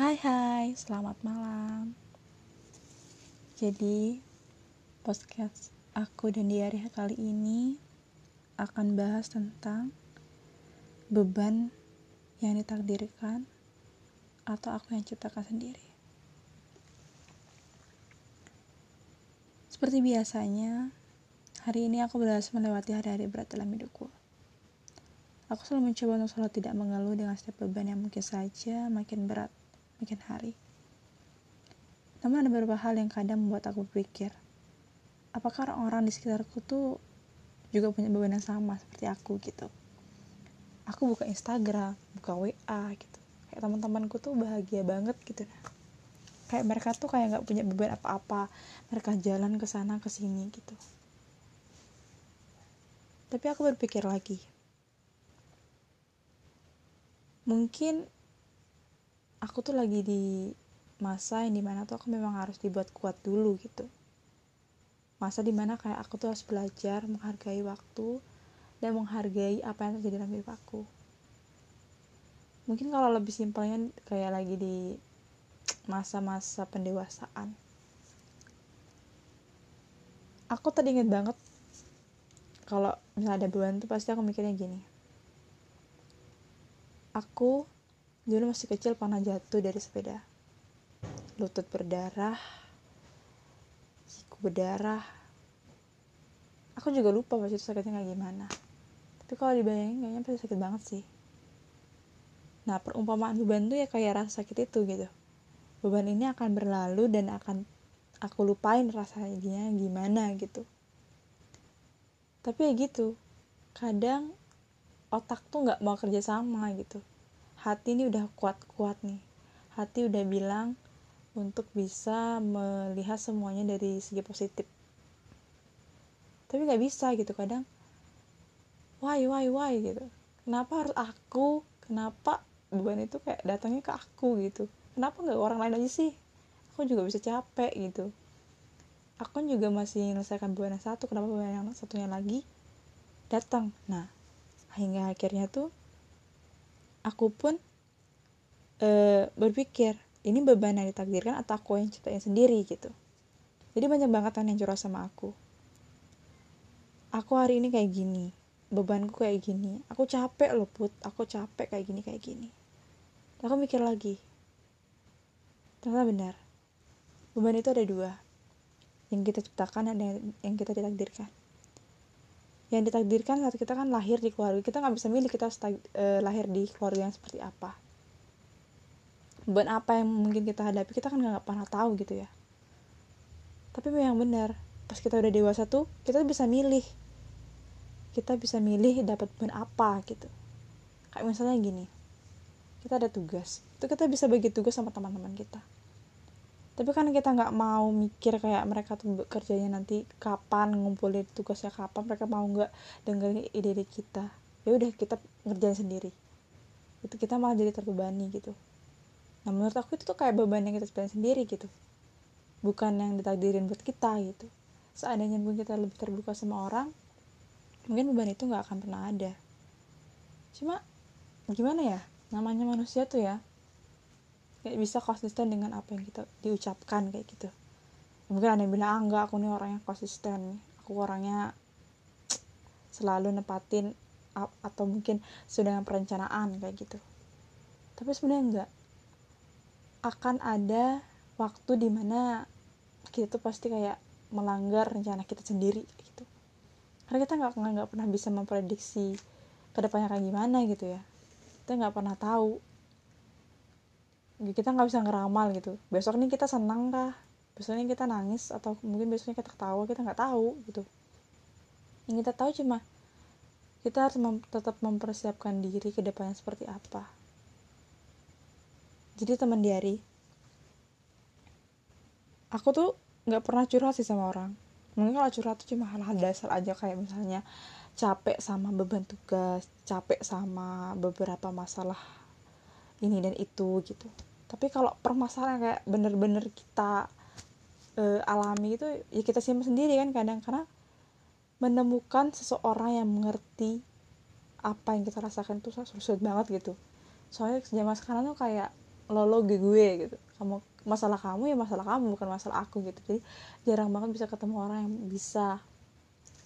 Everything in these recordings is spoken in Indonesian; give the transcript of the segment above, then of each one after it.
Hai hai, selamat malam. Jadi, podcast aku dan diari kali ini akan bahas tentang beban yang ditakdirkan atau aku yang ciptakan sendiri. Seperti biasanya, hari ini aku berhasil melewati hari-hari berat dalam hidupku. Aku selalu mencoba untuk selalu tidak mengeluh dengan setiap beban yang mungkin saja makin berat makin hari. Namun ada beberapa hal yang kadang membuat aku berpikir, apakah orang-orang di sekitarku tuh juga punya beban yang sama seperti aku gitu. Aku buka Instagram, buka WA gitu. Kayak teman-temanku tuh bahagia banget gitu. Kayak mereka tuh kayak nggak punya beban apa-apa. Mereka jalan ke sana ke sini gitu. Tapi aku berpikir lagi. Mungkin aku tuh lagi di masa yang di mana tuh aku memang harus dibuat kuat dulu gitu. Masa di mana kayak aku tuh harus belajar menghargai waktu dan menghargai apa yang terjadi dalam hidup aku. Mungkin kalau lebih simpelnya kayak lagi di masa-masa pendewasaan. Aku tadi inget banget kalau misalnya ada beban tuh pasti aku mikirnya gini. Aku Dulu masih kecil pernah jatuh dari sepeda. Lutut berdarah, siku berdarah. Aku juga lupa pas itu sakitnya kayak gimana. Tapi kalau dibayangin kayaknya pasti sakit banget sih. Nah, perumpamaan beban tuh ya kayak rasa sakit itu gitu. Beban ini akan berlalu dan akan aku lupain rasanya gimana gitu. Tapi ya gitu, kadang otak tuh nggak mau kerja sama gitu hati ini udah kuat-kuat nih. Hati udah bilang untuk bisa melihat semuanya dari segi positif. Tapi nggak bisa gitu kadang why why why? gitu. Kenapa harus aku? Kenapa? Beban itu kayak datangnya ke aku gitu. Kenapa nggak orang lain aja sih? Aku juga bisa capek gitu. Aku kan juga masih menyelesaikan beban yang satu kenapa beban yang satunya lagi datang. Nah hingga akhirnya tuh aku pun e, berpikir ini beban yang ditakdirkan atau aku yang ciptain sendiri gitu. Jadi banyak banget yang curhat sama aku. Aku hari ini kayak gini bebanku kayak gini aku capek loh put. Aku capek kayak gini kayak gini. Aku mikir lagi ternyata benar. Beban itu ada dua yang kita ciptakan dan yang kita ditakdirkan yang ditakdirkan saat kita kan lahir di keluarga kita nggak bisa milih kita uh, lahir di keluarga yang seperti apa. Beban apa yang mungkin kita hadapi kita kan nggak pernah tahu gitu ya. Tapi memang benar pas kita udah dewasa tuh kita bisa milih. Kita bisa milih dapat beban apa gitu. Kayak misalnya gini kita ada tugas itu kita bisa bagi tugas sama teman-teman kita tapi kan kita nggak mau mikir kayak mereka tuh kerjanya nanti kapan ngumpulin tugasnya kapan mereka mau nggak dengerin ide-ide kita. Ya udah kita ngerjain sendiri. Itu kita malah jadi terbebani gitu. Nah menurut aku itu tuh kayak beban yang kita ciptain sendiri gitu. Bukan yang ditakdirin buat kita gitu. Seandainya pun kita lebih terbuka sama orang mungkin beban itu nggak akan pernah ada. Cuma gimana ya? Namanya manusia tuh ya kayak bisa konsisten dengan apa yang kita diucapkan kayak gitu. Mungkin ada yang bilang ah, enggak aku nih orangnya konsisten. Aku orangnya selalu nepatin atau mungkin sudah dengan perencanaan kayak gitu. Tapi sebenarnya enggak. Akan ada waktu di mana kita tuh pasti kayak melanggar rencana kita sendiri gitu. Karena kita nggak nggak pernah bisa memprediksi ke depannya kayak gimana gitu ya. Kita nggak pernah tahu kita nggak bisa ngeramal gitu. Besok nih kita senang kah? Besok ini kita nangis atau mungkin besoknya kita ketawa kita nggak tahu gitu. Yang kita tahu cuma kita harus mem tetap mempersiapkan diri ke depannya seperti apa. Jadi teman diari aku tuh nggak pernah curhat sih sama orang. Mungkin kalau curhat tuh cuma hal-hal dasar aja kayak misalnya capek sama beban tugas capek sama beberapa masalah ini dan itu gitu tapi kalau permasalahan kayak bener-bener kita uh, alami itu ya kita simpan sendiri kan kadang. Karena menemukan seseorang yang mengerti apa yang kita rasakan itu sulit banget gitu. Soalnya zaman sekarang tuh kayak lo lo gue gue gitu. Kamu masalah kamu ya masalah kamu bukan masalah aku gitu. Jadi jarang banget bisa ketemu orang yang bisa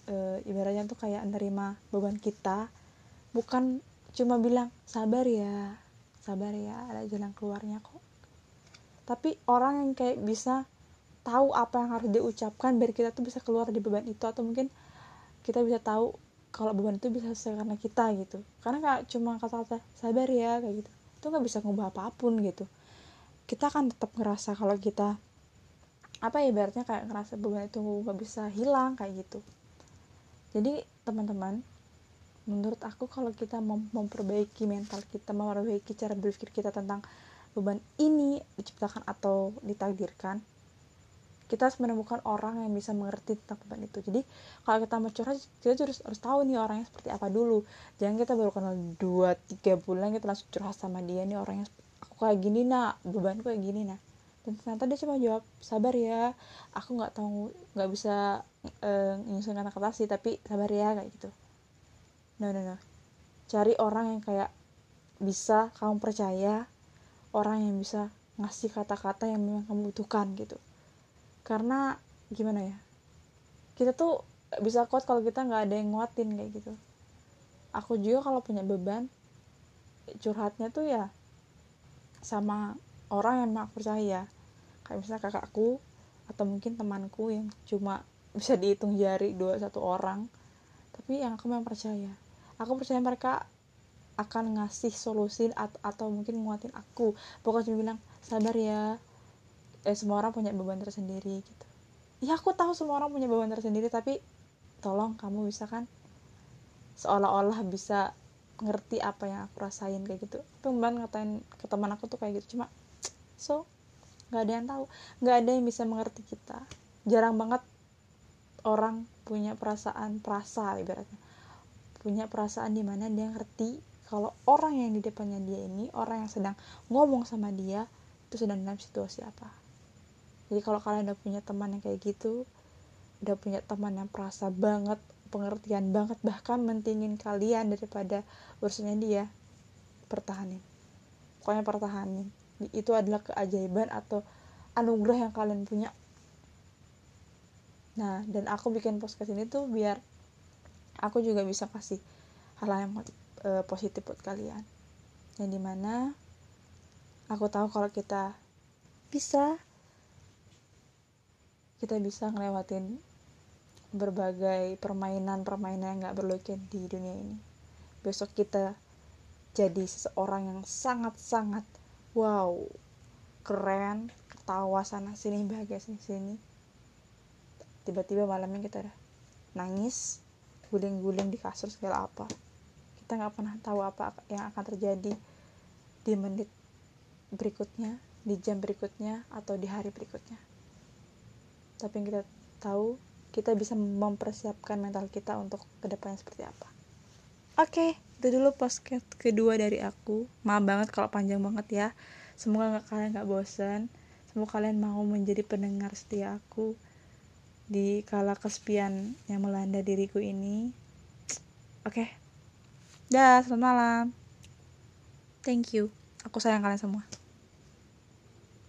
e, ibaratnya tuh kayak nerima beban kita. Bukan cuma bilang sabar ya sabar ya ada jalan keluarnya kok. Tapi orang yang kayak bisa tahu apa yang harus diucapkan biar kita tuh bisa keluar dari beban itu atau mungkin kita bisa tahu kalau beban itu bisa selesai karena kita gitu. Karena kayak cuma kata-kata sabar ya kayak gitu. Itu nggak bisa ngubah apa pun gitu. Kita akan tetap ngerasa kalau kita apa ya ibaratnya kayak ngerasa beban itu nggak bisa hilang kayak gitu. Jadi teman-teman menurut aku kalau kita mem memperbaiki mental kita memperbaiki cara berpikir kita tentang beban ini diciptakan atau ditakdirkan kita harus menemukan orang yang bisa mengerti tentang beban itu. Jadi kalau kita mau curhat kita harus harus tahu nih orangnya seperti apa dulu. Jangan kita baru kenal dua tiga bulan kita langsung curhat sama dia nih orangnya aku kayak gini nak. Beban kayak gini nah dan ternyata dia cuma jawab sabar ya aku nggak tahu nggak bisa uh, nyusun kata-kata sih tapi sabar ya kayak gitu no no no cari orang yang kayak bisa kamu percaya orang yang bisa ngasih kata-kata yang memang kamu butuhkan gitu. Karena gimana ya kita tuh bisa kuat kalau kita nggak ada yang nguatin kayak gitu. Aku juga kalau punya beban curhatnya tuh ya sama orang yang aku percaya. Kayak misalnya kakakku atau mungkin temanku yang cuma bisa dihitung jari dua satu orang tapi yang aku memang percaya aku percaya mereka akan ngasih solusi atau, atau mungkin nguatin aku. Pokoknya cuma bilang sabar ya eh semua orang punya beban tersendiri gitu. Ya aku tahu semua orang punya beban tersendiri tapi tolong kamu bisa kan seolah-olah bisa ngerti apa yang aku rasain kayak gitu. Mbak ngatain ke teman aku tuh kayak gitu. Cuma so nggak ada yang tahu. Nggak ada yang bisa mengerti kita. Jarang banget orang punya perasaan perasa ibaratnya punya perasaan di mana dia ngerti kalau orang yang di depannya dia ini orang yang sedang ngomong sama dia itu sedang dalam situasi apa. Jadi kalau kalian udah punya teman yang kayak gitu udah punya teman yang perasa banget pengertian banget bahkan mentingin kalian daripada urusannya dia pertahanin. Pokoknya pertahanin. Itu adalah keajaiban atau anugerah yang kalian punya. Nah dan aku bikin podcast ini tuh biar aku juga bisa kasih hal yang uh, positif buat kalian. Yang di mana aku tahu kalau kita bisa kita bisa ngelewatin berbagai permainan-permainan yang gak berloken di dunia ini. Besok kita jadi seseorang yang sangat-sangat wow keren ketawa sana sini bahagia sini sini. Tiba-tiba malamnya kita nangis guling-guling di kasur segala apa. Kita nggak pernah tahu apa yang akan terjadi di menit berikutnya di jam berikutnya atau di hari berikutnya. Tapi yang kita tahu kita bisa mempersiapkan mental kita untuk ke depannya seperti apa. Oke okay, itu dulu podcast kedua dari aku. Maaf banget kalau panjang banget ya. Semoga kalian nggak bosan semoga kalian mau menjadi pendengar setia aku di kala kesepian yang melanda diriku ini oke okay. Dah, selamat malam. Thank you. Aku sayang kalian semua.